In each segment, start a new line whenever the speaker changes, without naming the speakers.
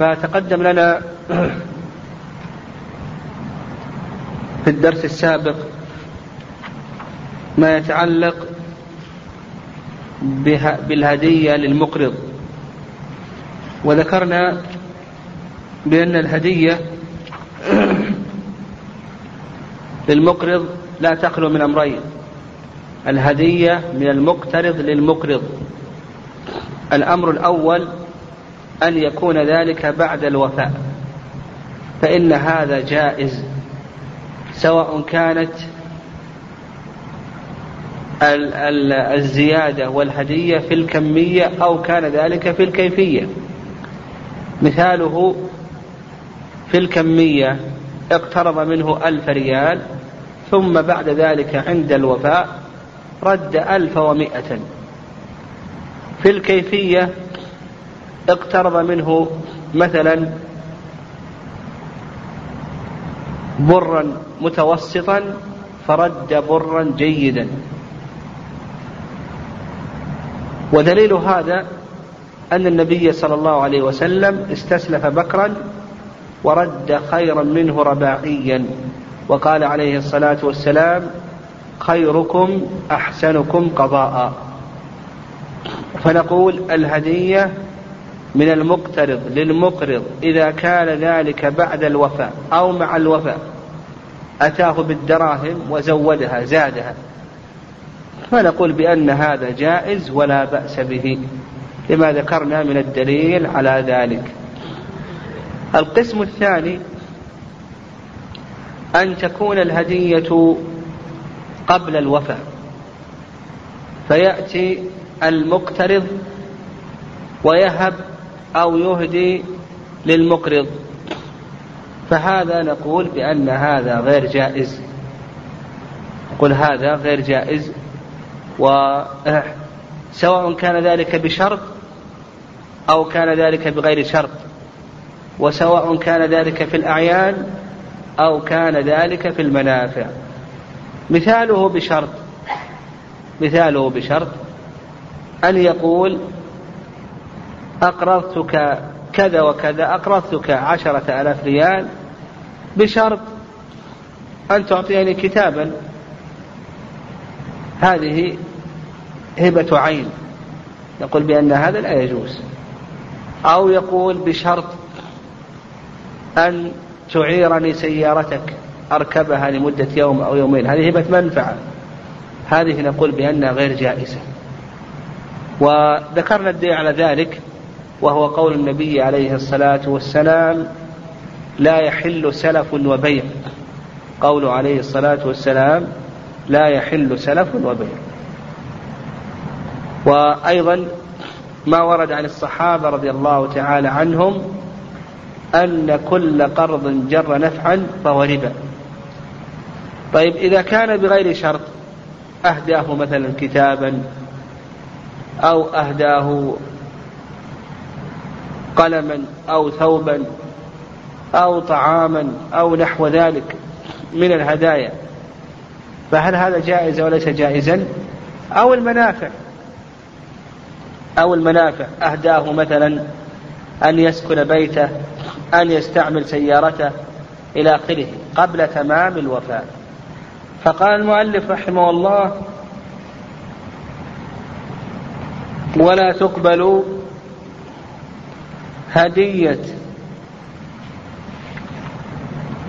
فتقدم لنا في الدرس السابق ما يتعلق بالهدية للمقرض. وذكرنا بأن الهدية للمقرض لا تخلو من أمرين. الهدية من المقترض للمقرض. الأمر الأول أن يكون ذلك بعد الوفاء فإن هذا جائز سواء كانت الزيادة والهدية في الكمية أو كان ذلك في الكيفية. مثاله في الكمية اقترض منه ألف ريال ثم بعد ذلك عند الوفاء رد ألف ومائة في الكيفية اقترض منه مثلا برا متوسطا فرد برا جيدا. ودليل هذا أن النبي صلى الله عليه وسلم استسلف بكرا ورد خيرا منه رباعيا وقال عليه الصلاة والسلام خيركم أحسنكم قضاء. فنقول الهدية من المقترض للمقرض إذا كان ذلك بعد الوفاء أو مع الوفاء أتاه بالدراهم وزودها زادها. فنقول بأن هذا جائز ولا بأس به. لما ذكرنا من الدليل على ذلك. القسم الثاني أن تكون الهدية قبل الوفاء فيأتي المقترض ويهب أو يهدي للمقرض. فهذا نقول بأن هذا غير جائز. نقول هذا غير جائز وسواء كان ذلك بشرط أو كان ذلك بغير شرط. وسواء كان ذلك في الأعيان أو كان ذلك في المنافع. مثاله بشرط مثاله بشرط أن يقول أقرضتك كذا وكذا أقرضتك عشرة آلاف ريال بشرط أن تعطيني كتابا. هذه هبة عين. يقول بأن هذا لا يجوز. أو يقول بشرط أن تعيرني سيارتك أركبها لمدة يوم أو يومين. هذه هبة منفعة. هذه نقول بأنها غير جائزة. وذكرنا الدليل على ذلك وهو قول النبي عليه الصلاة والسلام لا يحل سلف وبيع. قوله عليه الصلاة والسلام لا يحل سلف وبيع. وأيضا ما ورد عن الصحابة رضي الله تعالى عنهم أن كل قرض جر نفعا فهو ربا. طيب إذا كان بغير شرط أهداه مثلا كتابا أو أهداه قلما أو ثوبا أو طعاما أو نحو ذلك من الهدايا. فهل هذا جائز وليس جائزا؟ أو المنافع. أو المنافع. أهداه مثلا أن يسكن بيته أن يستعمل سيارته إلى آخره قبل تمام الوفاة. فقال المؤلف رحمه الله ولا تقبل هدية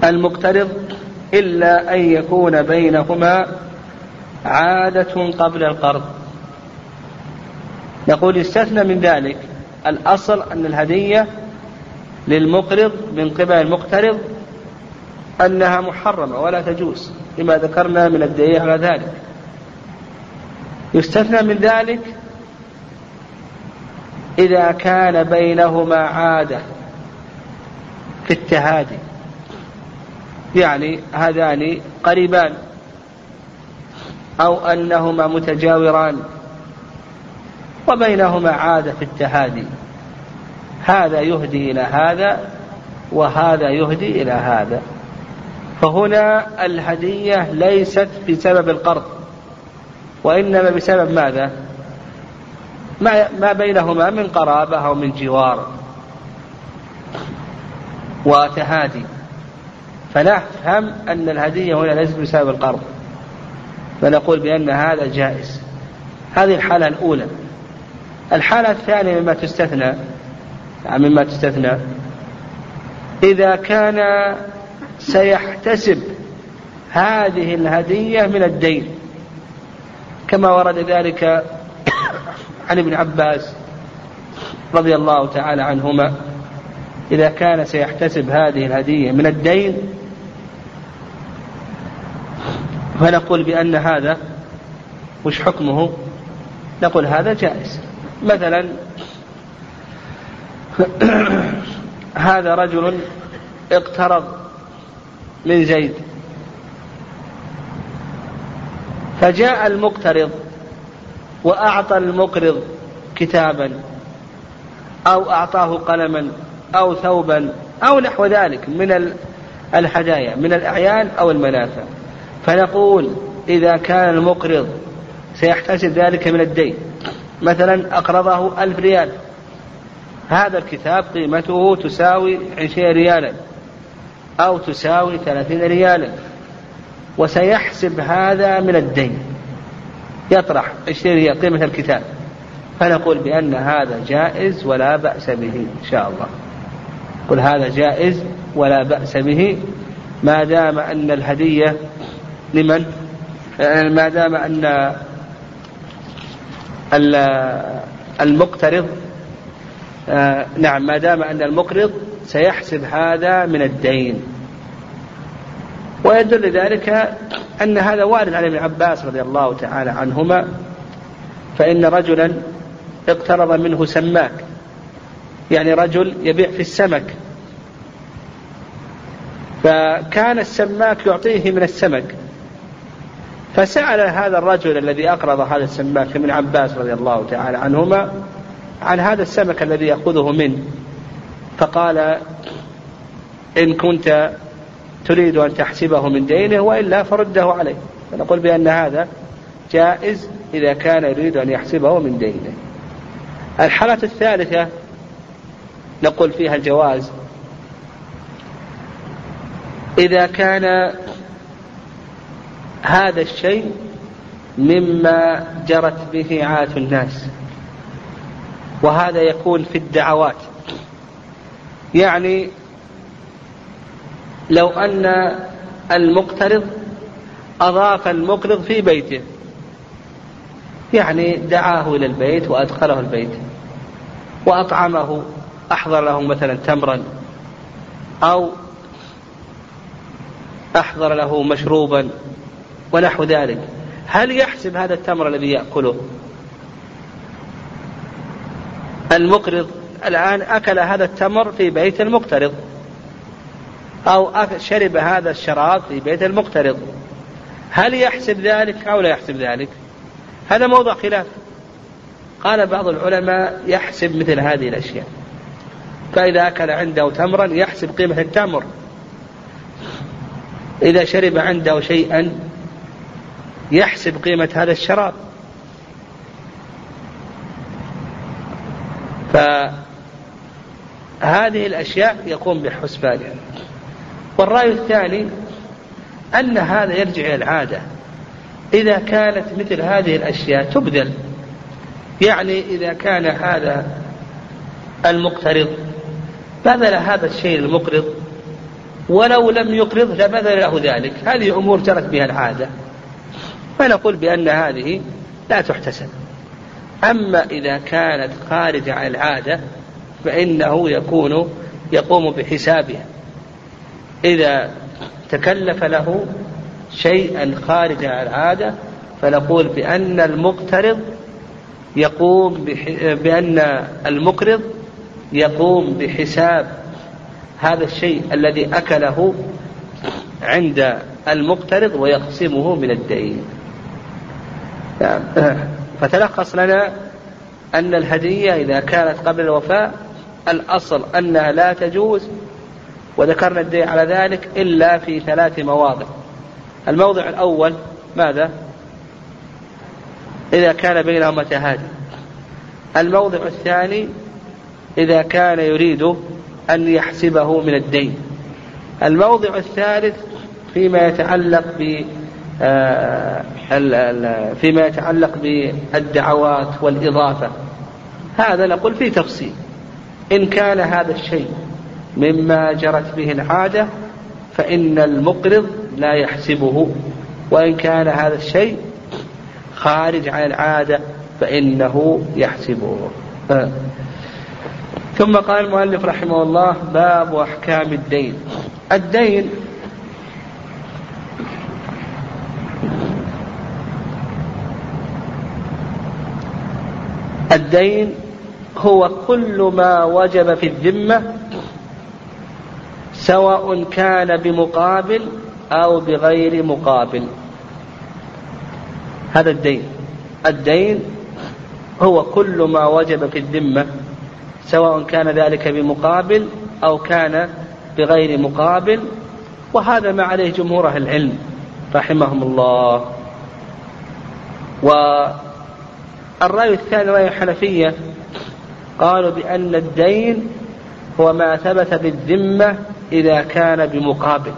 المقترض إلا أن يكون بينهما عادة قبل القرض. يقول استثنى من ذلك الأصل أن الهدية للمقرض من قبل المقترض أنها محرمة ولا تجوز لما ذكرنا من الدليل على ذلك. يستثنى من ذلك إذا كان بينهما عادة في التهادي. يعني هذان قريبان. أو أنهما متجاوران. وبينهما عادة في التهادي. هذا يهدي إلى هذا وهذا يهدي إلى هذا. فهنا الهدية ليست بسبب القرض. وإنما بسبب ماذا؟ ما ما بينهما من قرابة أو من جوار وتهادي. فنفهم أن الهدية هنا ليست بسبب القرض. فنقول بأن هذا جائز. هذه الحالة الأولى. الحالة الثانية مما تستثنى مما تستثنى إذا كان سيحتسب هذه الهدية من الدين كما ورد ذلك عن ابن عباس رضي الله تعالى عنهما إذا كان سيحتسب هذه الهدية من الدين فنقول بأن هذا وش حكمه؟ نقول هذا جائز. مثلا هذا رجل اقترض من زيد فجاء المقترض وأعطى المقرض كتابا أو أعطاه قلما أو ثوبا أو نحو ذلك من الهدايا من الأعيان أو المنافع. فنقول إذا كان المقرض سيحتسب ذلك من الدين مثلا أقرضه ألف ريال. هذا الكتاب قيمته تساوي عشرين ريالا أو تساوي ثلاثين ريالا وسيحسب هذا من الدين. يطرح ريال قيمة الكتاب. فنقول بأن هذا جائز ولا بأس به إن شاء الله. قل هذا جائز ولا بأس به. ما دام أن الهدية لمن؟ ما دام أن المقترض آه، نعم ما دام أن المقرض سيحسب هذا من الدين. ويدل ذلك أن هذا وارد عن ابن عباس رضي الله تعالى عنهما فإن رجلا اقترض منه سماك يعني رجل يبيع في السمك. فكان السماك يعطيه من السمك. فسأل هذا الرجل الذي أقرض هذا السماك ابن عباس رضي الله تعالى عنهما عن هذا السمك الذي يأخذه منه. فقال إن كنت تريد أن تحسبه من دينه وإلا فرده عليه. فنقول بأن هذا جائز إذا كان يريد أن يحسبه من دينه. الحالة الثالثة نقول فيها الجواز. إذا كان هذا الشيء مما جرت به عادة الناس وهذا يكون في الدعوات. يعني لو أن المقترض أضاف المقرض في بيته. يعني دعاه إلى البيت وأدخله البيت وأطعمه أحضر له مثلا تمرا أو أحضر له مشروبا ونحو ذلك. هل يحسب هذا التمر الذي يأكله؟ المقرض الآن أكل هذا التمر في بيت المقترض. أو شرب هذا الشراب في بيت المقترض. هل يحسب ذلك أو لا يحسب ذلك؟ هذا موضع خلاف. قال بعض العلماء يحسب مثل هذه الأشياء. فإذا أكل عنده تمرا يحسب قيمة التمر. إذا شرب عنده شيئا يحسب قيمة هذا الشراب. فهذه الأشياء يقوم بحسبانها. والرأي الثاني أن هذا يرجع إلى العادة. إذا كانت مثل هذه الأشياء تبذل يعني إذا كان هذا المقترض بذل هذا الشيء المقرض ولو لم يقرض لبذل له ذلك. هذه أمور جرت بها العادة. فنقول بأن هذه لا تحتسب. أما إذا كانت خارجة عن العادة فإنه يكون يقوم بحسابها. إذا تكلف له شيئا خارج العادة فنقول بأن المقترض يقوم بأن المقرض يقوم بحساب هذا الشيء الذي أكله عند المقترض ويقسمه من الدين. نعم. فتلخص لنا أن الهدية إذا كانت قبل الوفاء الأصل أنها لا تجوز وذكرنا الدليل على ذلك إلا في ثلاث مواضع. الموضع الأول ماذا؟ إذا كان بينهما تهادي. الموضع الثاني إذا كان يريد أن يحسبه من الدين. الموضع الثالث فيما يتعلق ب آه، فيما يتعلق بالدعوات والإضافة. هذا نقول فيه تفصيل. إن كان هذا الشيء مما جرت به العادة فإن المقرض لا يحسبه وإن كان هذا الشيء خارج عن العادة فإنه يحسبه. ثم قال المؤلف رحمه الله باب أحكام الدين الدين الدين هو كل ما وجب في الذمة سواء كان بمقابل أو بغير مقابل. هذا الدين. الدين هو كل ما وجب في الذمة سواء كان ذلك بمقابل أو كان بغير مقابل. وهذا ما عليه جمهور أهل العلم رحمهم الله. والرأي الثاني رأي الحنفية قالوا بأن الدين هو ما ثبت بالذمة إذا كان بمقابل.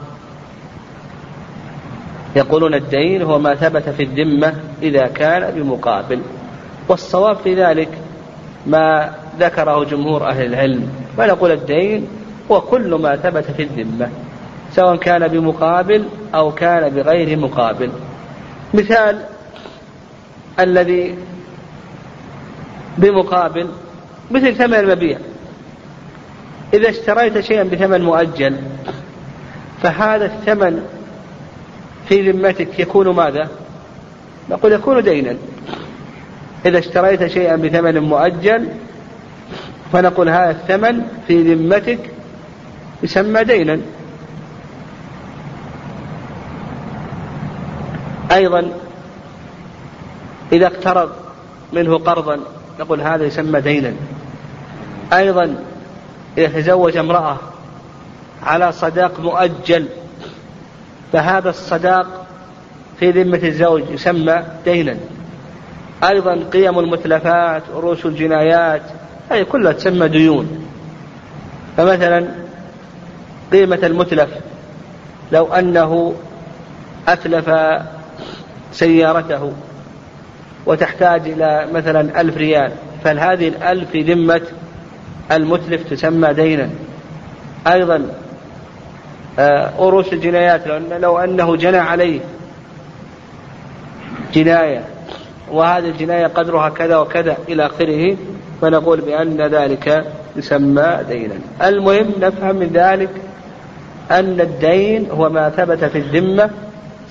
يقولون الدين هو ما ثبت في الذمة إذا كان بمقابل. والصواب في ذلك ما ذكره جمهور أهل العلم. ونقول الدين هو كل ما ثبت في الذمة سواء كان بمقابل أو كان بغير مقابل. مثال الذي بمقابل مثل ثمن المبيع. إذا اشتريت شيئا بثمن مؤجل فهذا الثمن في ذمتك يكون ماذا؟ نقول يكون دينا. إذا اشتريت شيئا بثمن مؤجل فنقول هذا الثمن في ذمتك يسمى دينا. أيضا إذا اقترض منه قرضا نقول هذا يسمى دينا. أيضا إذا تزوج امرأة على صداق مؤجل فهذا الصداق في ذمة الزوج يسمى دينا. أيضا قيم المتلفات رؤوس الجنايات هذه كلها تسمى ديون. فمثلا قيمة المتلف لو أنه أتلف سيارته وتحتاج إلى مثلا ألف ريال فهذه الألف في ذمة المتلف تسمى دينا. أيضا أروس آه، الجنايات لو أنه جنى عليه جناية وهذه الجناية قدرها كذا وكذا إلى آخره فنقول بأن ذلك يسمى دينا. المهم نفهم من ذلك أن الدين هو ما ثبت في الذمة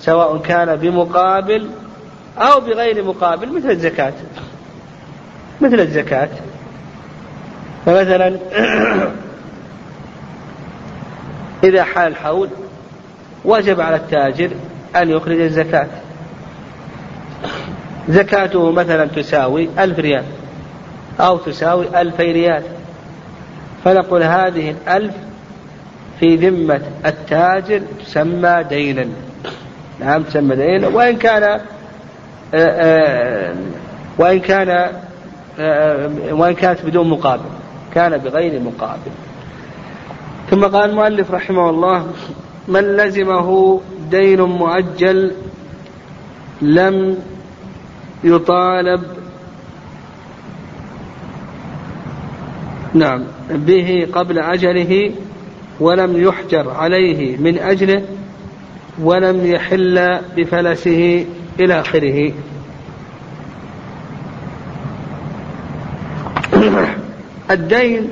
سواء كان بمقابل أو بغير مقابل مثل الزكاة. مثل الزكاة. فمثلا إذا حال الحول وجب على التاجر أن يخرج الزكاة. زكاته مثلا تساوي ألف ريال أو تساوي ألفي ريال. فنقول هذه الألف في ذمة التاجر تسمى دينا. نعم تسمى دينا. وإن كان آه، آه، وإن كان آه، وإن كانت بدون مقابل. كان بغير مقابل. ثم قال المؤلف رحمه الله من لزمه دين مؤجل لم يطالب نعم به قبل أجله ولم يحجر عليه من أجله ولم يحل بفلسه إلى آخره. الدين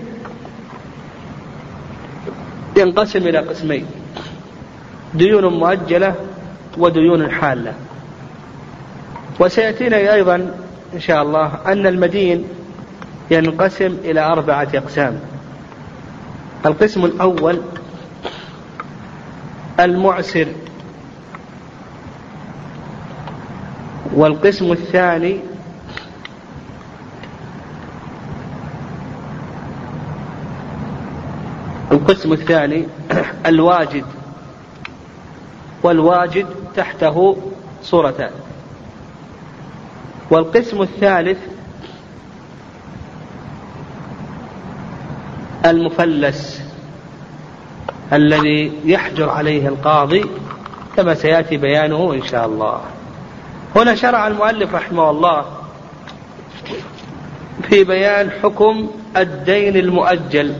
ينقسم إلى قسمين. ديون مؤجلة وديون حالة. وسيأتينا أيضا إن شاء الله أن المدين ينقسم إلى أربعة أقسام. القسم الأول المعسر والقسم الثاني القسم الثاني الواجد والواجد تحته صورتان. والقسم الثالث المفلس الذي يحجر عليه القاضي كما سيأتي بيانه إن شاء الله. هنا شرع المؤلف رحمه الله في بيان حكم الدين المؤجل.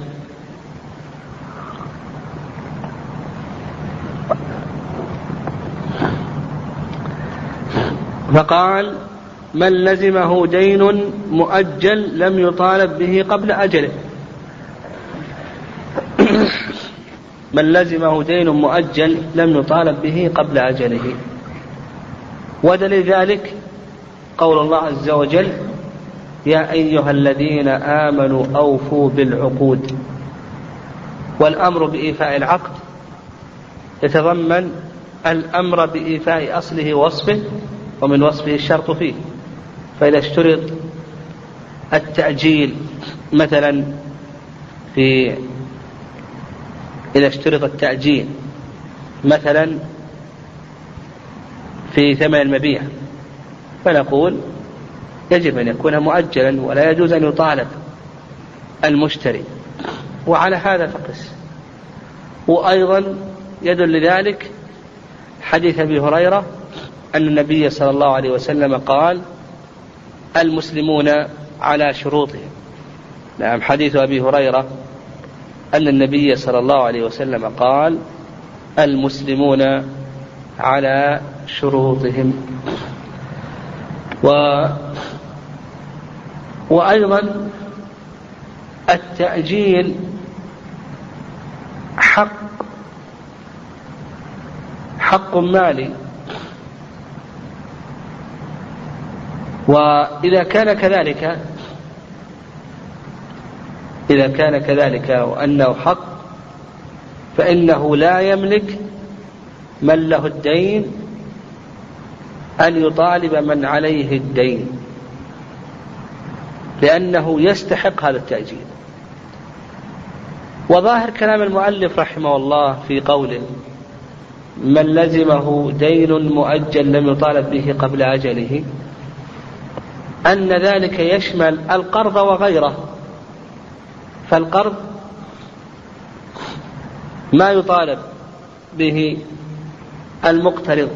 فقال من لزمه دين مؤجل لم يطالب به قبل أجله. من لزمه دين مؤجل لم يطالب به قبل أجله. ودليل ذلك قول الله عز وجل يا أيها الذين آمنوا أوفوا بالعقود والأمر بإيفاء العقد. يتضمن الأمر بإيفاء أصله ووصفه ومن وصفه الشرط فيه. فإذا اشترط التأجيل مثلا في إذا اشترط التأجيل مثلا في ثمن المبيع فنقول يجب أن يكون مؤجلا ولا يجوز أن يطالب المشتري. وعلى هذا فقس. وأيضا يدل لذلك حديث أبي هريرة أن النبي صلى الله عليه وسلم قال المسلمون على شروطهم. نعم حديث أبي هريرة أن النبي صلى الله عليه وسلم قال المسلمون على شروطهم. و وأيضا التأجيل حق حق مالي. وإذا كان كذلك إذا كان كذلك وأنه حق فإنه لا يملك من له الدين أن يطالب من عليه الدين لأنه يستحق هذا التأجيل. وظاهر كلام المؤلف رحمه الله في قوله من لزمه دين مؤجل لم يطالب به قبل أجله أن ذلك يشمل القرض وغيره. فالقرض ما يطالب به المقترض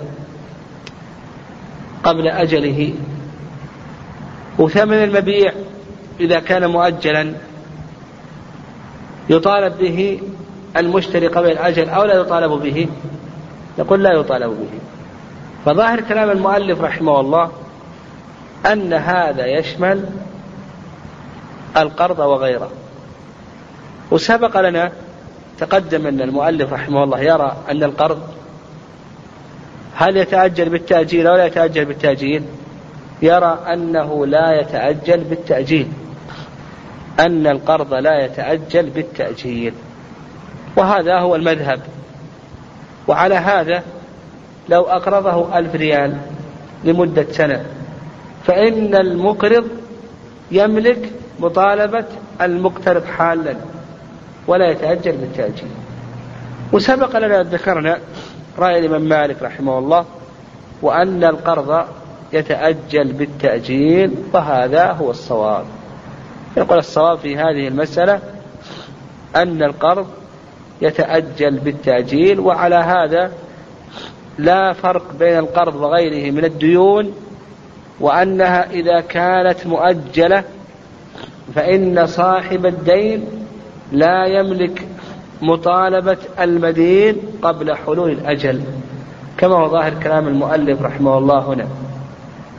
قبل أجله. وثمن المبيع إذا كان مؤجلا يطالب به المشتري قبل الأجل أو لا يطالب به. يقول لا يطالب به. فظاهر كلام المؤلف رحمه الله أن هذا يشمل القرض وغيره. وسبق لنا تقدم أن المؤلف رحمه الله يرى أن القرض هل يتأجل بالتأجيل أو لا يتأجل بالتأجيل؟ يرى أنه لا يتأجل بالتأجيل. أن القرض لا يتأجل بالتأجيل. وهذا هو المذهب. وعلى هذا لو أقرضه ألف ريال لمدة سنة فإن المقرض يملك مطالبة المقترض حالا ولا يتأجل بالتأجيل وسبق لنا ذكرنا رأي الإمام مالك رحمه الله وأن القرض يتأجل بالتأجيل وهذا هو الصواب. يقول الصواب في هذه المسألة أن القرض يتأجل بالتأجيل وعلى هذا لا فرق بين القرض وغيره من الديون وأنها إذا كانت مؤجلة فإن صاحب الدين لا يملك مطالبة المدين قبل حلول الأجل. كما هو ظاهر كلام المؤلف رحمه الله هنا.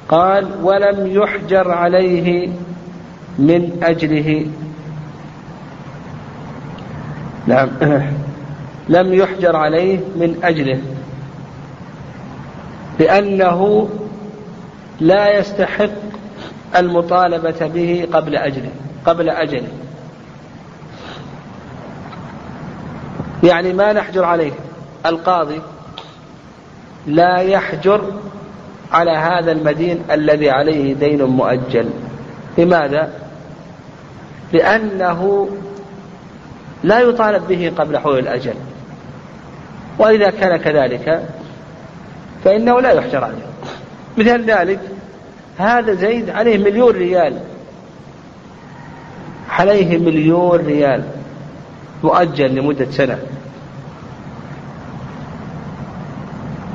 قال ولم يحجر عليه من أجله. نعم. لم يحجر عليه من أجله. لأنه لا يستحق المطالبة به قبل أجله قبل أجله. يعني ما نحجر عليه. القاضي لا يحجر على هذا المدين الذي عليه دين مؤجل. لماذا؟ لأنه لا يطالب به قبل حلول الأجل. وإذا كان كذلك فإنه لا يحجر عليه. مثال ذلك هذا زيد عليه مليون ريال. عليه مليون ريال. مؤجل لمدة سنة.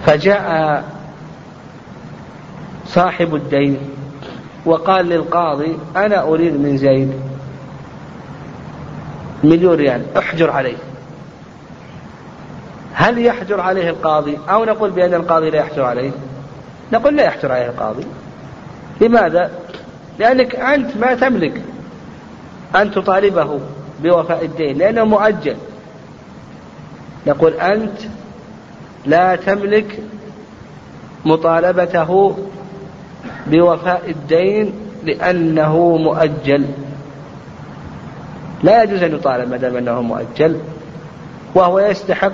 فجاء صاحب الدين وقال للقاضي أنا أريد من زيد مليون ريال احجر عليه. هل يحجر عليه القاضي؟ أو نقول بأن القاضي لا يحجر عليه؟ نقول لا يحجر عليه القاضي. لماذا؟ لأنك أنت ما تملك أن تطالبه بوفاء الدين لأنه مؤجل. نقول أنت لا تملك مطالبته بوفاء الدين لأنه مؤجل. لا يجوز أن يطالب ما دام أنه مؤجل وهو يستحق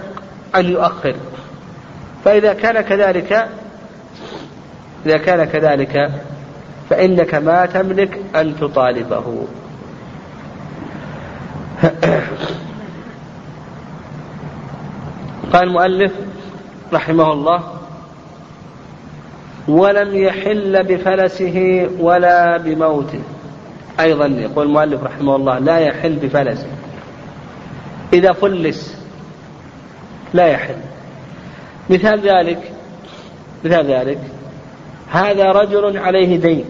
أن يؤخر. فإذا كان كذلك إذا كان كذلك فإنك ما تملك أن تطالبه. قال المؤلف رحمه الله ولم يحل بفلسه ولا بموته. أيضا يقول المؤلف رحمه الله لا يحل بفلسه. إذا فلس لا يحل. مثال ذلك مثال ذلك هذا رجل عليه دين.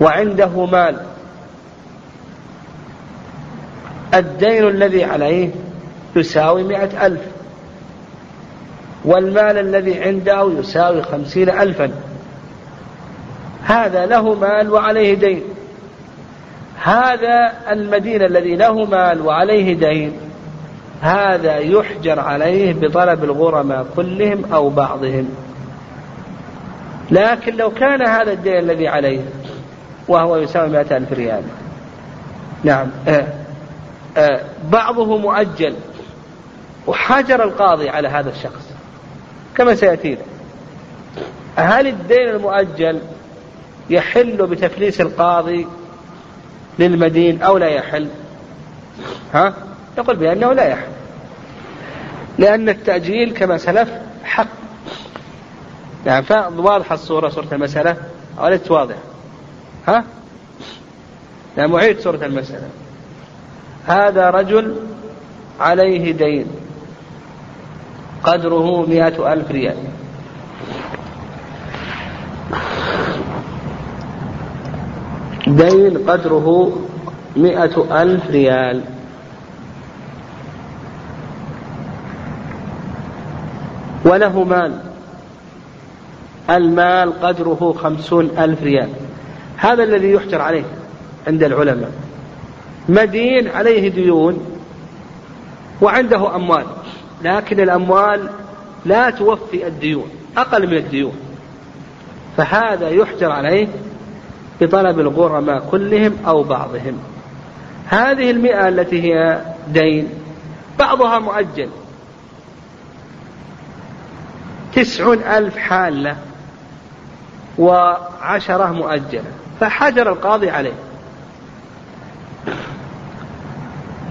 وعنده مال. الدين الذي عليه يساوي مئة ألف. والمال الذي عنده يساوي خمسين ألفا. هذا له مال وعليه دين. هذا المدين الذي له مال وعليه دين هذا يحجر عليه بطلب الغرماء كلهم أو بعضهم. لكن لو كان هذا الدين الذي عليه وهو يساوي مئة ألف ريال. نعم. آه. آه. بعضه مؤجل. وحجر القاضي على هذا الشخص. كما سيأتينا. هل الدين المؤجل يحل بتفليس القاضي للمدين أو لا يحل؟ ها؟ يقول بأنه لا يحل. لأن التأجيل كما سلف حق. يعني واضحة الصورة صورة المسألة؟ أو ليست واضحة ها؟ يعني معيد صورة المسألة. هذا رجل عليه دين. قدره مئة ألف ريال. دين قدره مئة ألف ريال. وله مال. المال قدره خمسون ألف ريال. هذا الذي يحجر عليه عند العلماء. مدين عليه ديون وعنده أموال لكن الأموال لا توفي الديون أقل من الديون. فهذا يحجر عليه بطلب الغرماء كلهم أو بعضهم. هذه المئة التي هي دين بعضها مؤجل. تسعون ألف حالة. وعشرة مؤجلة فحجر القاضي عليه.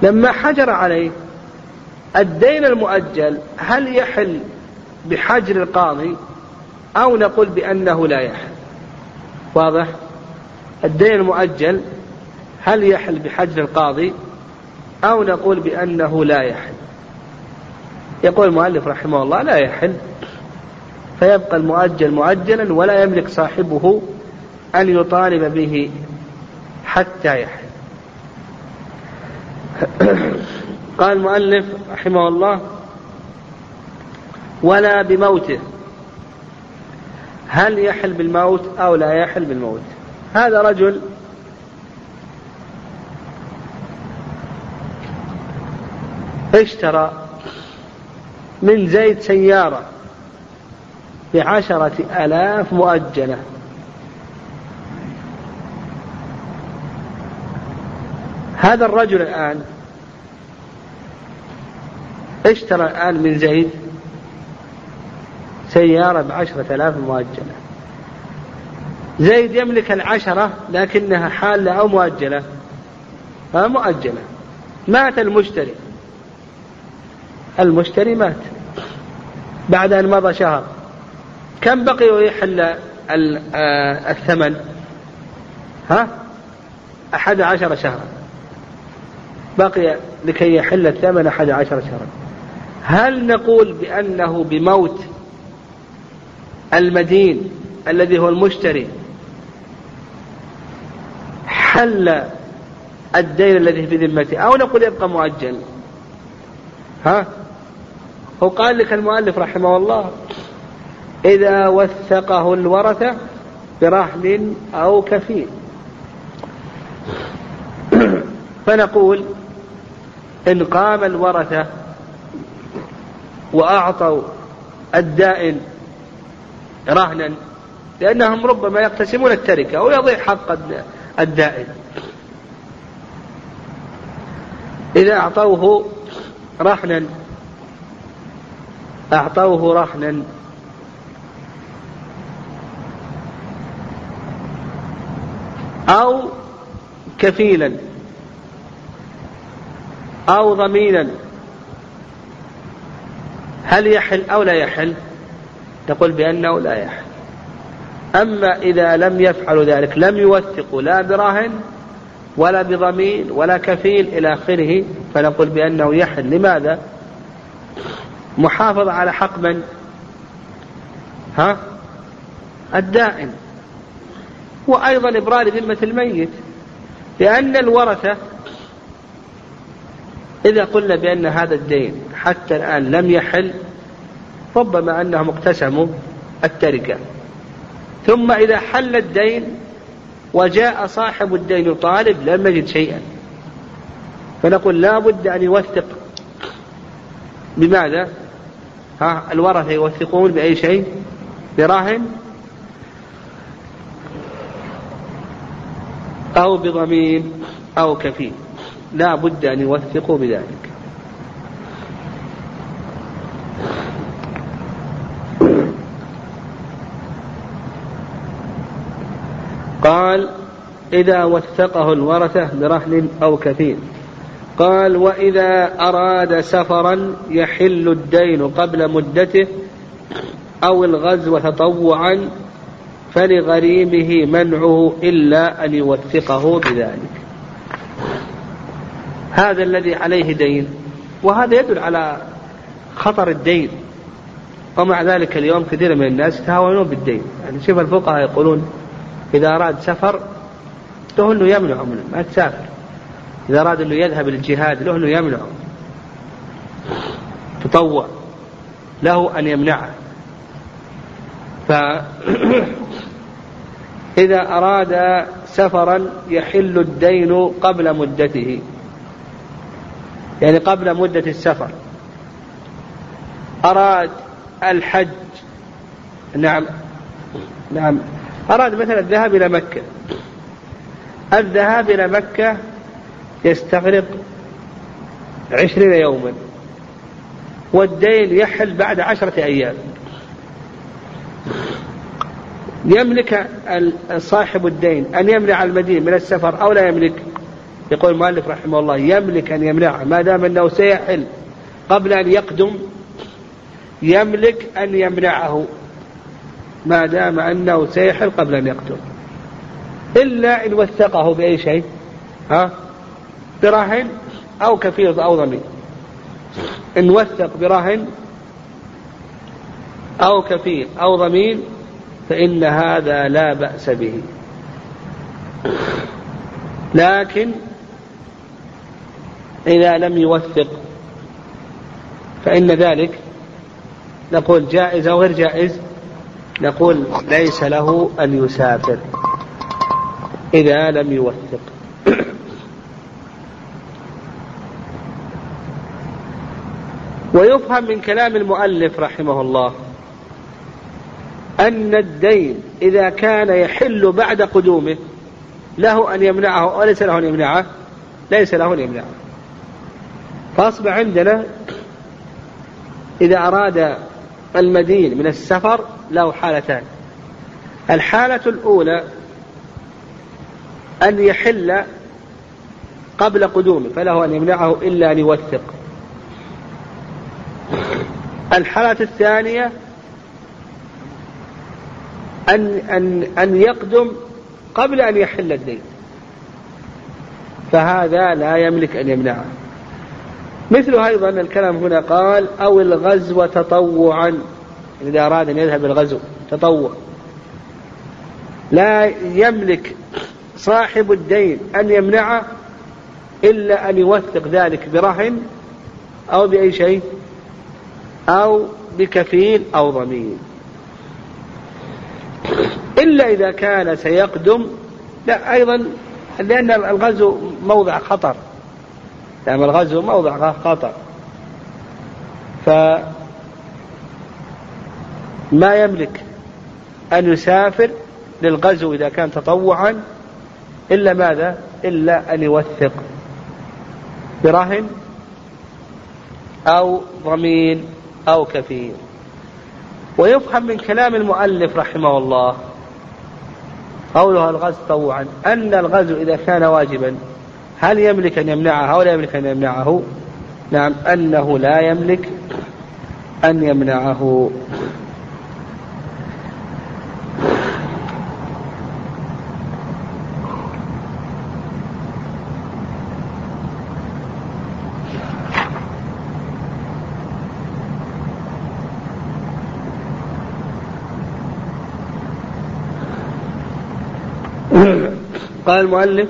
لما حجر عليه الدين المؤجل هل يحل بحجر القاضي أو نقول بأنه لا يحل؟ واضح؟ الدين المؤجل هل يحل بحجر القاضي أو نقول بأنه لا يحل؟ يقول المؤلف رحمه الله لا يحل. فيبقى المؤجل مؤجلا ولا يملك صاحبه أن يطالب به حتى يحل. قال المؤلف رحمه الله ولا بموته. هل يحل بالموت أو لا يحل بالموت؟ هذا رجل اشترى من زيد سيارة بعشرة آلاف مؤجلة. هذا الرجل الآن اشترى الآن من زيد سيارة بعشرة آلاف مؤجلة. زيد يملك العشرة لكنها حالة أو مؤجلة. مؤجلة. مات المشتري. المشتري مات. بعد أن مضى شهر. كم بقي ويحل آه، الثمن؟ ها؟ أحد عشر شهرا. بقي لكي يحل الثمن أحد عشر شهرا. هل نقول بأنه بموت المدين الذي هو المشتري حل الدين الذي في ذمته أو نقول يبقى مؤجل؟ ها؟ هو قال لك المؤلف رحمه الله إذا وثقه الورثة برهن أو كفيل. فنقول إن قام الورثة وأعطوا الدائن رهنا لأنهم ربما يقتسمون التركة ويضيع حق الدائن. إذا أعطوه رهنا أعطوه رهنا أو كفيلا أو ضمينا هل يحل أو لا يحل؟ تقول بأنه لا يحل. أما إذا لم يفعلوا ذلك لم يوثقوا لا براهن ولا بضمين ولا كفيل إلى آخره فنقول بأنه يحل. لماذا؟ محافظة على حق من؟ ها؟ الدائن. وأيضا إبرار ذمة الميت. لأن الورثة إذا قلنا بأن هذا الدين حتى الآن لم يحل ربما أنهم اقتسموا التركة. ثم إذا حل الدين وجاء صاحب الدين يطالب لم يجد شيئا. فنقول لا بد أن يوثق. بماذا؟ ها الورثة يوثقون بأي شيء؟ براهن؟ أو بضمين أو كفيل. لا بد أن يوثقوا بذلك. قال إذا وثقه الورثة برهن أو كفيل. قال وإذا أراد سفرا يحل الدين قبل مدته أو الغزو تطوعا فلغريمه منعه إلا أن يوثقه بذلك. هذا الذي عليه دين وهذا يدل على خطر الدين. ومع ذلك اليوم كثير من الناس يتهاونون بالدين. يعني شوف الفقهاء يقولون إذا أراد سفر له أنه يمنعه منه ما تسافر. إذا أراد أنه يذهب للجهاد له أنه يمنعه. تطوع له أن يمنعه. ف إذا أراد سفرا يحل الدين قبل مدته. يعني قبل مدة السفر. أراد الحج. نعم. نعم. أراد مثلا الذهاب إلى مكة. الذهاب إلى مكة يستغرق عشرين يوما. والدين يحل بعد عشرة أيام. يملك صاحب الدين أن يمنع المدين من السفر أو لا يملك؟ يقول المؤلف رحمه الله يملك أن يمنعه ما دام أنه سيحل قبل أن يقدم يملك أن يمنعه ما دام أنه سيحل قبل أن يقدم. إلا إن وثقه بأي شيء ها؟ برهن أو كفيل أو ضمين إن وثق برهن أو كفيل أو ضمين فإن هذا لا بأس به. لكن إذا لم يوثق فإن ذلك نقول جائز أو غير جائز نقول ليس له أن يسافر إذا لم يوثق. ويفهم من كلام المؤلف رحمه الله أن الدين إذا كان يحل بعد قدومه له أن يمنعه وليس له أن يمنعه ليس له أن يمنعه. فأصبح عندنا إذا أراد المدين من السفر له حالتان. الحالة الأولى أن يحل قبل قدومه فله أن يمنعه إلا أن يوثق الحالة الثانية أن أن أن يقدم قبل أن يحل الدين. فهذا لا يملك أن يمنعه. مثل أيضا الكلام هنا قال أو الغزو تطوعا. إذا أراد أن يذهب الغزو تطوع. لا يملك صاحب الدين أن يمنعه إلا أن يوثق ذلك برهن أو بأي شيء أو بكفيل أو ضمين إلا إذا كان سيقدم لا أيضا لأن الغزو موضع خطر. يعني الغزو موضع خطر. فما يملك أن يسافر للغزو إذا كان تطوعا إلا ماذا؟ إلا أن يوثق برهن أو ضمين أو كفيل. ويفهم من كلام المؤلف رحمه الله قولها الغزو تطوعا أن الغزو إذا كان واجبا هل يملك أن يمنعه أو لا يملك أن يمنعه؟ نعم أنه لا يملك أن يمنعه. قال المؤلف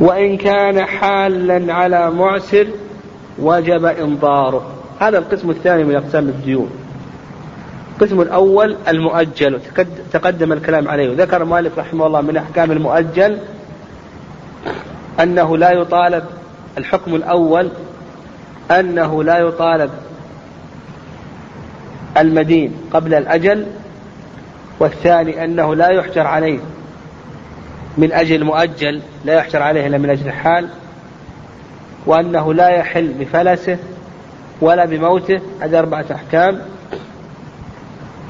وإن كان حالا على معسر وجب إنظاره. هذا القسم الثاني من أقسام الديون. القسم الأول المؤجل تقدم الكلام عليه. وذكر المؤلف رحمه الله من أحكام المؤجل أنه لا يطالب الحكم الأول أنه لا يطالب المدين قبل الأجل والثاني أنه لا يحجر عليه من أجل مؤجل لا يحجر عليه إلا من أجل الحال وأنه لا يحل بفلسه ولا بموته هذه أربعة أحكام.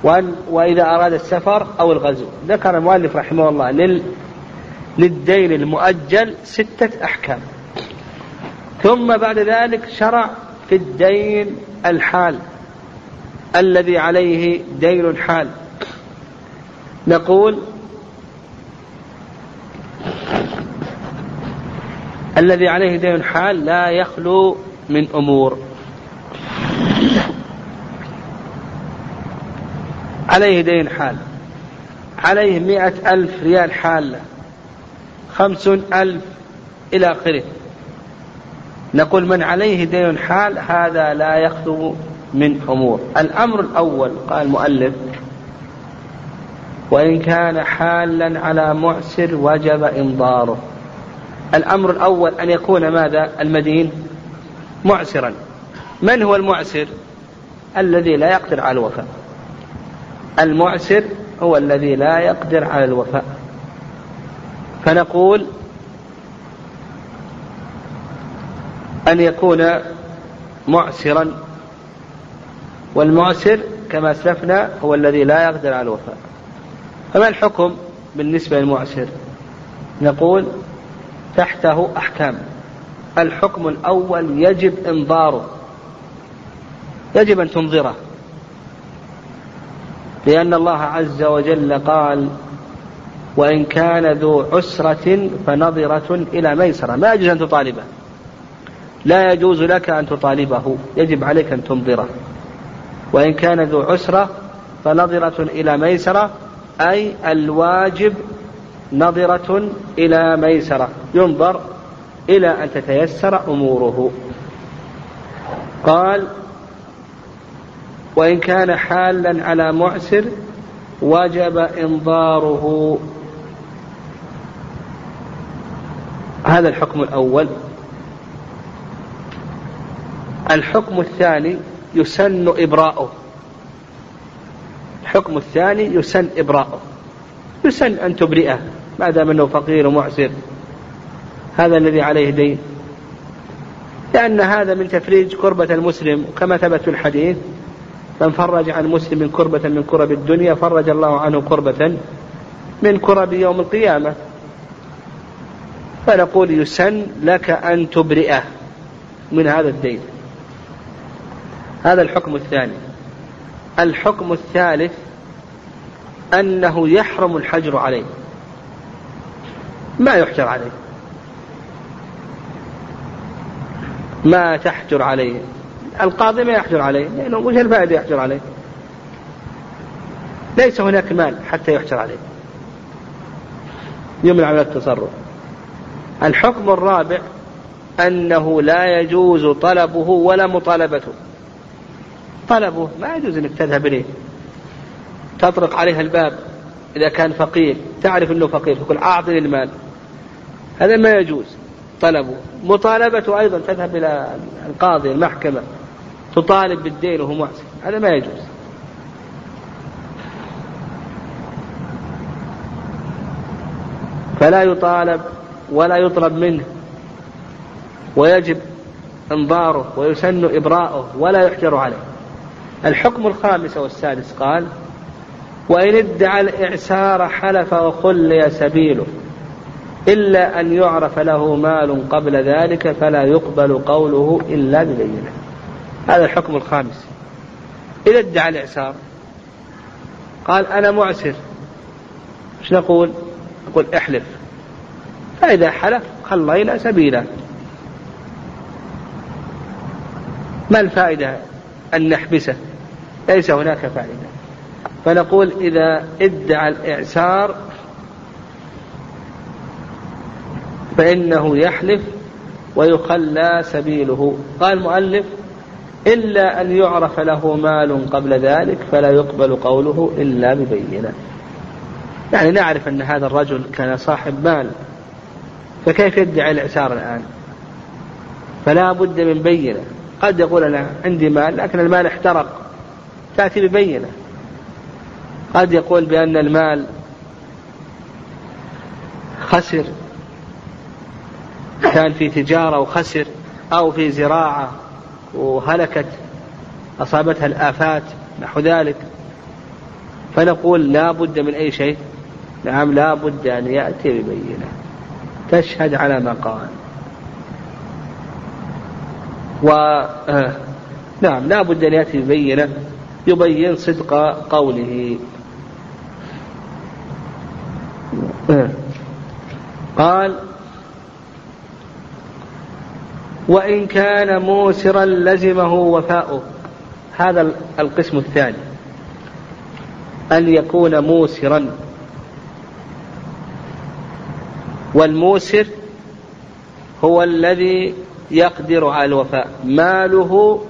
وأن وإذا أراد السفر أو الغزو. ذكر المؤلف رحمه الله لل للدين المؤجل ستة أحكام. ثم بعد ذلك شرع في الدين الحال الذي عليه دين حال نقول الذي عليه دين حال لا يخلو من أمور. عليه دين حال. عليه مئة ألف ريال حالة خمسون ألف إلى آخره. نقول من عليه دين حال هذا لا يخلو من أمور. الأمر الأول قال المؤلف وإن كان حالا على معسر وجب إنظاره. الأمر الأول أن يكون ماذا؟ المدين معسرا. من هو المعسر؟ الذي لا يقدر على الوفاء. المعسر هو الذي لا يقدر على الوفاء. فنقول أن يكون معسرا. والمعسر كما أسلفنا هو الذي لا يقدر على الوفاء. فما الحكم بالنسبة للمعسر؟ نقول تحته أحكام. الحكم الأول يجب إنظاره. يجب أن تنظره. لأن الله عز وجل قال وإن كان ذو عسرة فنظرة إلى ميسرة. ما يجوز أن تطالبه. لا يجوز لك أن تطالبه. يجب عليك أن تنظره. وإن كان ذو عسرة فنظرة إلى ميسرة أي الواجب نظرة إلى ميسرة ينظر إلى أن تتيسر أموره. قال وإن كان حالا على معسر وجب إنظاره. هذا الحكم الأول. الحكم الثاني يسن إبراؤه. الحكم الثاني يسن إبراؤه يسن أن تبرئه ما دام أنه فقير ومعسر. هذا الذي عليه دين. لأن هذا من تفريج كربة المسلم كما ثبت في الحديث من فرج عن مسلم كربة من كرب الدنيا فرج الله عنه كربة من كرب يوم القيامة. فنقول يسن لك أن تبرئه من هذا الدين. هذا الحكم الثاني. الحكم الثالث أنه يحرم الحجر عليه. ما يحجر عليه. ما تحجر عليه. القاضي ما يحجر عليه. لأنه وش الفائدة يحجر عليه. ليس هناك مال حتى يحجر عليه. يمنع من التصرف. الحكم الرابع أنه لا يجوز طلبه ولا مطالبته. طلبه. ما يجوز أنك تذهب إليه. تطرق عليه الباب إذا كان فقير. تعرف أنه فقير. تقول أعطني المال. هذا ما يجوز. طلبه. مطالبته أيضا تذهب إلى القاضي المحكمة. تطالب بالدين وهو محسن. هذا ما يجوز. فلا يطالب ولا يطلب منه. ويجب إنظاره ويسن إبراءه ولا يحجر عليه. الحكم الخامس والسادس قال وإن ادعى الإعسار حلف وخلي سبيله إلا أن يعرف له مال قبل ذلك فلا يقبل قوله إلا ببينة. هذا الحكم الخامس. إذا ادعى الإعسار قال أنا معسر. إيش نقول؟ نقول احلف. فإذا حلف خلينا سبيله. ما الفائدة أن نحبسه؟ ليس هناك فائدة. فنقول إذا ادعى الإعسار فإنه يحلف ويخلى سبيله. قال المؤلف إلا أن يعرف له مال قبل ذلك فلا يقبل قوله إلا ببينة. يعني نعرف أن هذا الرجل كان صاحب مال فكيف يدعي الإعسار الآن؟ فلا بد من بينة. قد يقول أنا عندي مال لكن المال احترق. تأتي ببينة. قد يقول بأن المال خسر. كان في تجارة وخسر أو في زراعة وهلكت أصابتها الآفات نحو ذلك. فنقول لا بد من أي شيء؟ نعم لا بد أن يأتي ببينة. تشهد على ما قال. و آه، نعم لا بد أن يأتي ببينة. يبين صدق قوله. آه. قال وإن كان موسرا لزمه وفاؤه. هذا القسم الثاني. أن يكون موسرا. والموسر هو الذي يقدر على الوفاء. ماله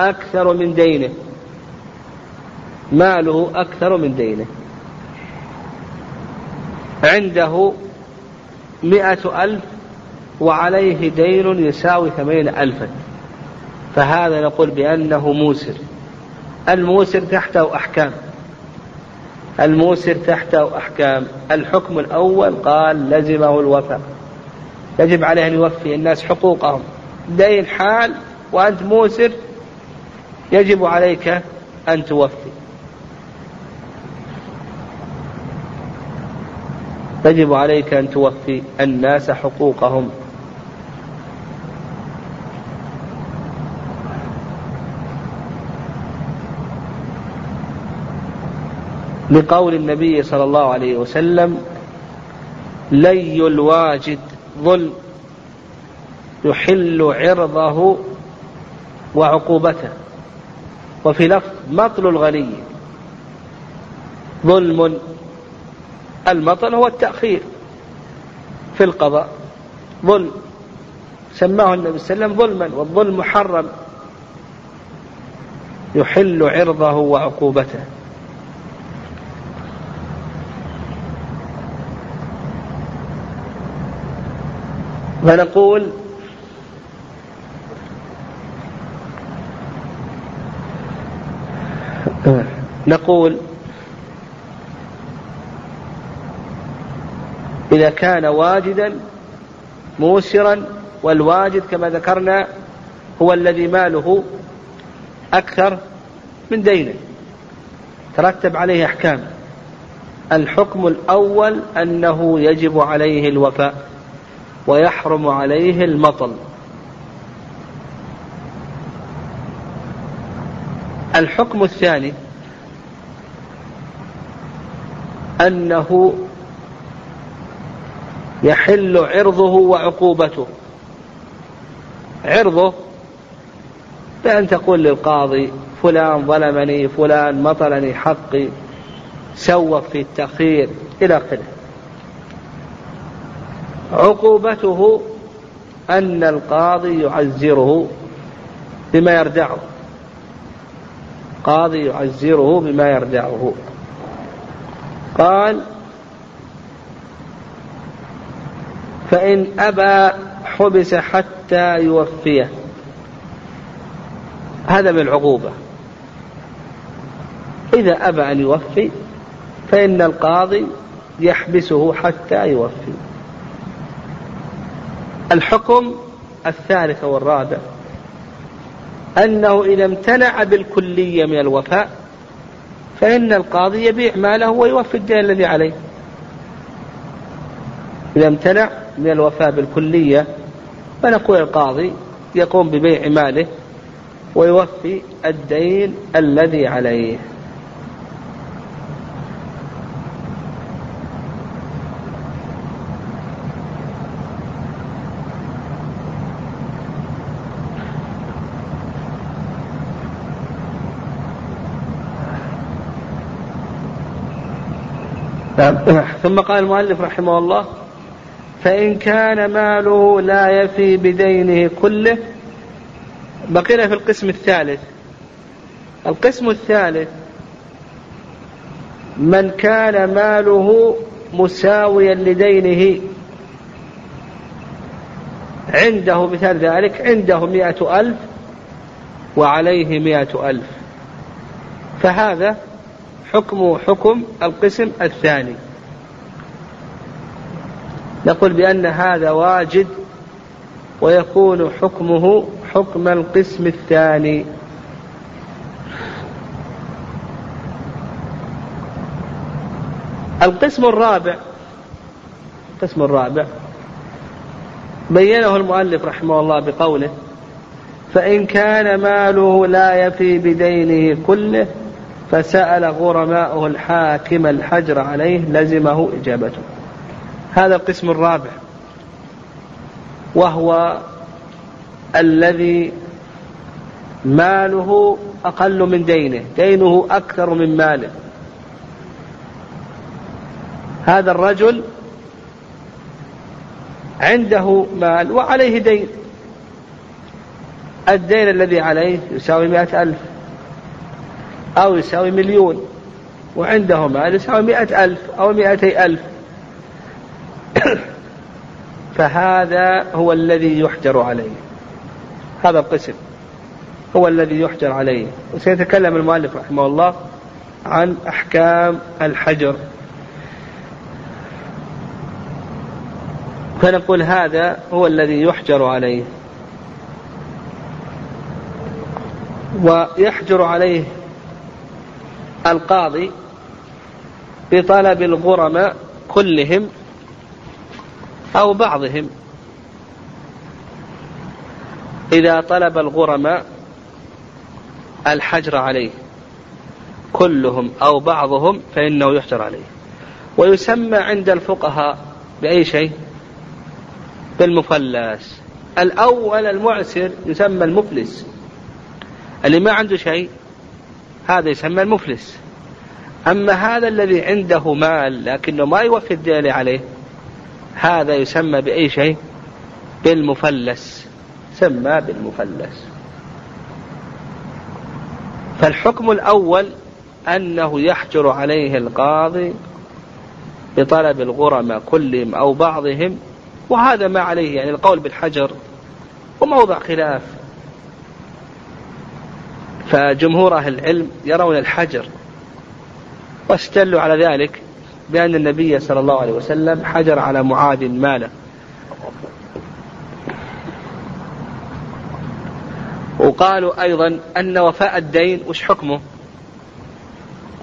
أكثر من دينه. ماله أكثر من دينه. عنده مئة ألف وعليه دين يساوي ثمانين ألفا. فهذا نقول بأنه موسر. الموسر تحته أحكام. الموسر تحته أحكام. الحكم الأول قال لزمه الوفاء. يجب عليه أن يوفي الناس حقوقهم. دين حال وأنت موسر يجب عليك أن توفي. يجب عليك أن توفي الناس حقوقهم. لقول النبي صلى الله عليه وسلم لي الواجد ظلم يحل عرضه وعقوبته. وفي لفظ مطل الغني ظلم المطل هو التأخير في القضاء. ظلم. سماه النبي صلى الله عليه وسلم ظلما والظلم محرم. يحل عرضه وعقوبته. فنقول نقول إذا كان واجدا موسرا والواجد كما ذكرنا هو الذي ماله أكثر من دينه. ترتب عليه أحكام. الحكم الأول أنه يجب عليه الوفاء ويحرم عليه المطل. الحكم الثاني أنه يحل عرضه وعقوبته. عرضه بأن تقول للقاضي فلان ظلمني فلان مطلني حقي سوف في التأخير إلى آخره. عقوبته أن القاضي يعزره بما يردعه. قاضي يعزره بما يردعه. قال فإن أبى حبس حتى يوفيه. هذا من العقوبة. إذا أبى أن يوفي فإن القاضي يحبسه حتى يوفي. الحكم الثالث والرابع أنه إذا امتنع بالكلية من الوفاء فإن القاضي يبيع ماله ويوفي الدين الذي عليه. إذا امتنع من الوفاء بالكلية فنقول القاضي يقوم ببيع ماله ويوفي الدين الذي عليه نعم. ثم قال المؤلف رحمه الله فإن كان ماله لا يفي بدينه كله بقينا في القسم الثالث. القسم الثالث من كان ماله مساويا لدينه عنده مثال ذلك عنده مئة ألف وعليه مئة ألف. فهذا حكمه حكم القسم الثاني. نقول بأن هذا واجد ويكون حكمه حكم القسم الثاني. القسم الرابع القسم الرابع بينه المؤلف رحمه الله بقوله فإن كان ماله لا يفي بدينه كله فسأل غرماؤه الحاكم الحجر عليه لزمه إجابته. هذا القسم الرابع وهو الذي ماله أقل من دينه دينه أكثر من ماله. هذا الرجل عنده مال وعليه دين. الدين الذي عليه يساوي مئة ألف أو يساوي مليون وعنده مال يساوي مئة ألف أو مئتي ألف. فهذا هو الذي يحجر عليه. هذا القسم هو الذي يحجر عليه. وسيتكلم المؤلف رحمه الله عن أحكام الحجر. فنقول هذا هو الذي يحجر عليه. ويحجر عليه القاضي بطلب الغرماء كلهم أو بعضهم. إذا طلب الغرماء الحجر عليه كلهم أو بعضهم فإنه يحجر عليه. ويسمى عند الفقهاء بأي شيء؟ بالمفلس. الأول المعسر يسمى المفلس. اللي ما عنده شيء هذا يسمى المفلس. أما هذا الذي عنده مال لكنه ما يوفي الدين عليه هذا يسمى بأي شيء؟ بالمفلس. سمى بالمفلس. فالحكم الأول أنه يحجر عليه القاضي بطلب الغرماء كلهم أو بعضهم وهذا ما عليه يعني القول بالحجر وموضع خلاف. فجمهور أهل العلم يرون الحجر واستدلوا على ذلك. بأن النبي صلى الله عليه وسلم حجر على معاذ ماله. وقالوا أيضا أن وفاء الدين وش حكمه؟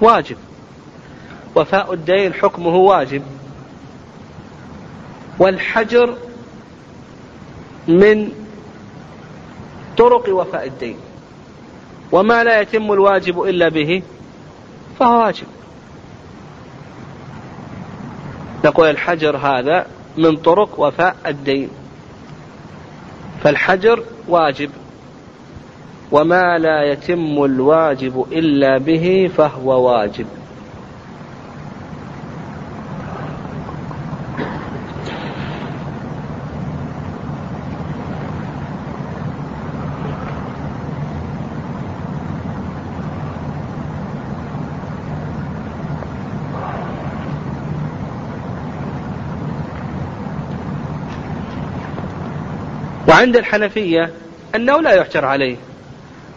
واجب. وفاء الدين حكمه واجب. والحجر من طرق وفاء الدين. وما لا يتم الواجب إلا به فهو واجب. نقول الحجر هذا من طرق وفاء الدين. فالحجر واجب. وما لا يتم الواجب إلا به فهو واجب. وعند الحنفية أنه لا يحجر عليه.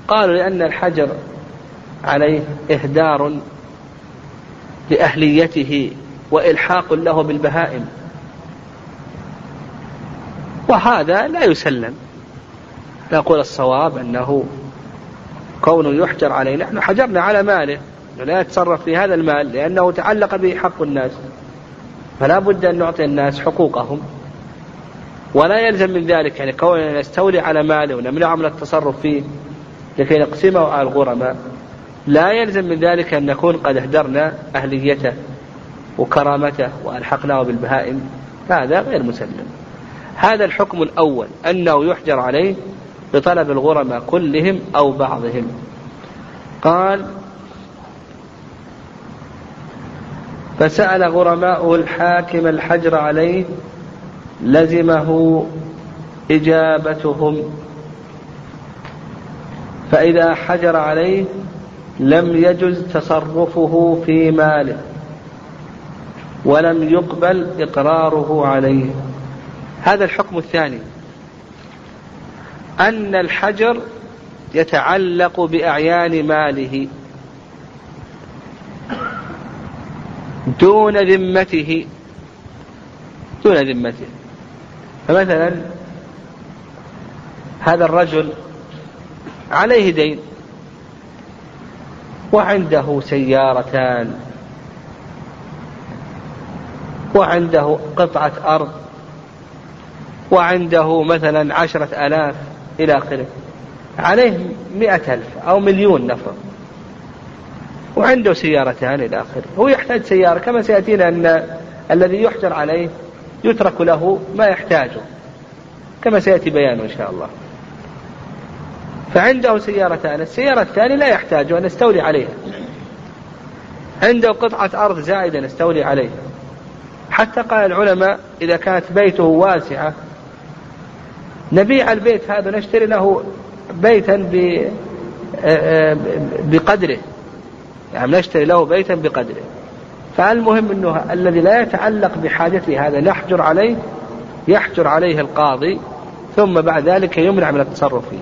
قالوا لأن الحجر عليه إهدار لأهليته وإلحاق له بالبهائم. وهذا لا يسلم. نقول الصواب أنه كونه يحجر عليه نحن حجرنا على ماله. لا يتصرف في هذا المال لأنه تعلق به حق الناس. فلا بد أن نعطي الناس حقوقهم. ولا يلزم من ذلك يعني كوننا نستولي على ماله ونمنعه من التصرف فيه لكي نقسمه على الغرماء. لا يلزم من ذلك أن نكون قد أهدرنا أهليته وكرامته وألحقناه بالبهائم. هذا غير مسلم. هذا الحكم الأول أنه يحجر عليه بطلب الغرماء كلهم أو بعضهم. قال فسأل غرماؤه الحاكم الحجر عليه لزمه إجابتهم. فإذا حجر عليه لم يجز تصرفه في ماله ولم يقبل إقراره عليه. هذا الحكم الثاني أن الحجر يتعلق بأعيان ماله دون ذمته دون ذمته. فمثلا هذا الرجل عليه دين وعنده سيارتان وعنده قطعة أرض وعنده مثلا عشرة آلاف إلى آخره. عليه مئة ألف أو مليون نفر. وعنده سيارتان إلى آخره. هو يحتاج سيارة كما سيأتينا أن الذي يحجر عليه يترك له ما يحتاجه كما سيأتي بيانه إن شاء الله. فعنده سيارتان السيارة الثانية لا يحتاج أن نستولي عليها. عنده قطعة أرض زائدة نستولي عليها. حتى قال العلماء إذا كانت بيته واسعة نبيع البيت هذا نشتري له بيتا بقدره. يعني نشتري له بيتا بقدره. فالمهم أنه الذي لا يتعلق بحاجته هذا نحجر عليه يحجر عليه القاضي ثم بعد ذلك يمنع من التصرف فيه.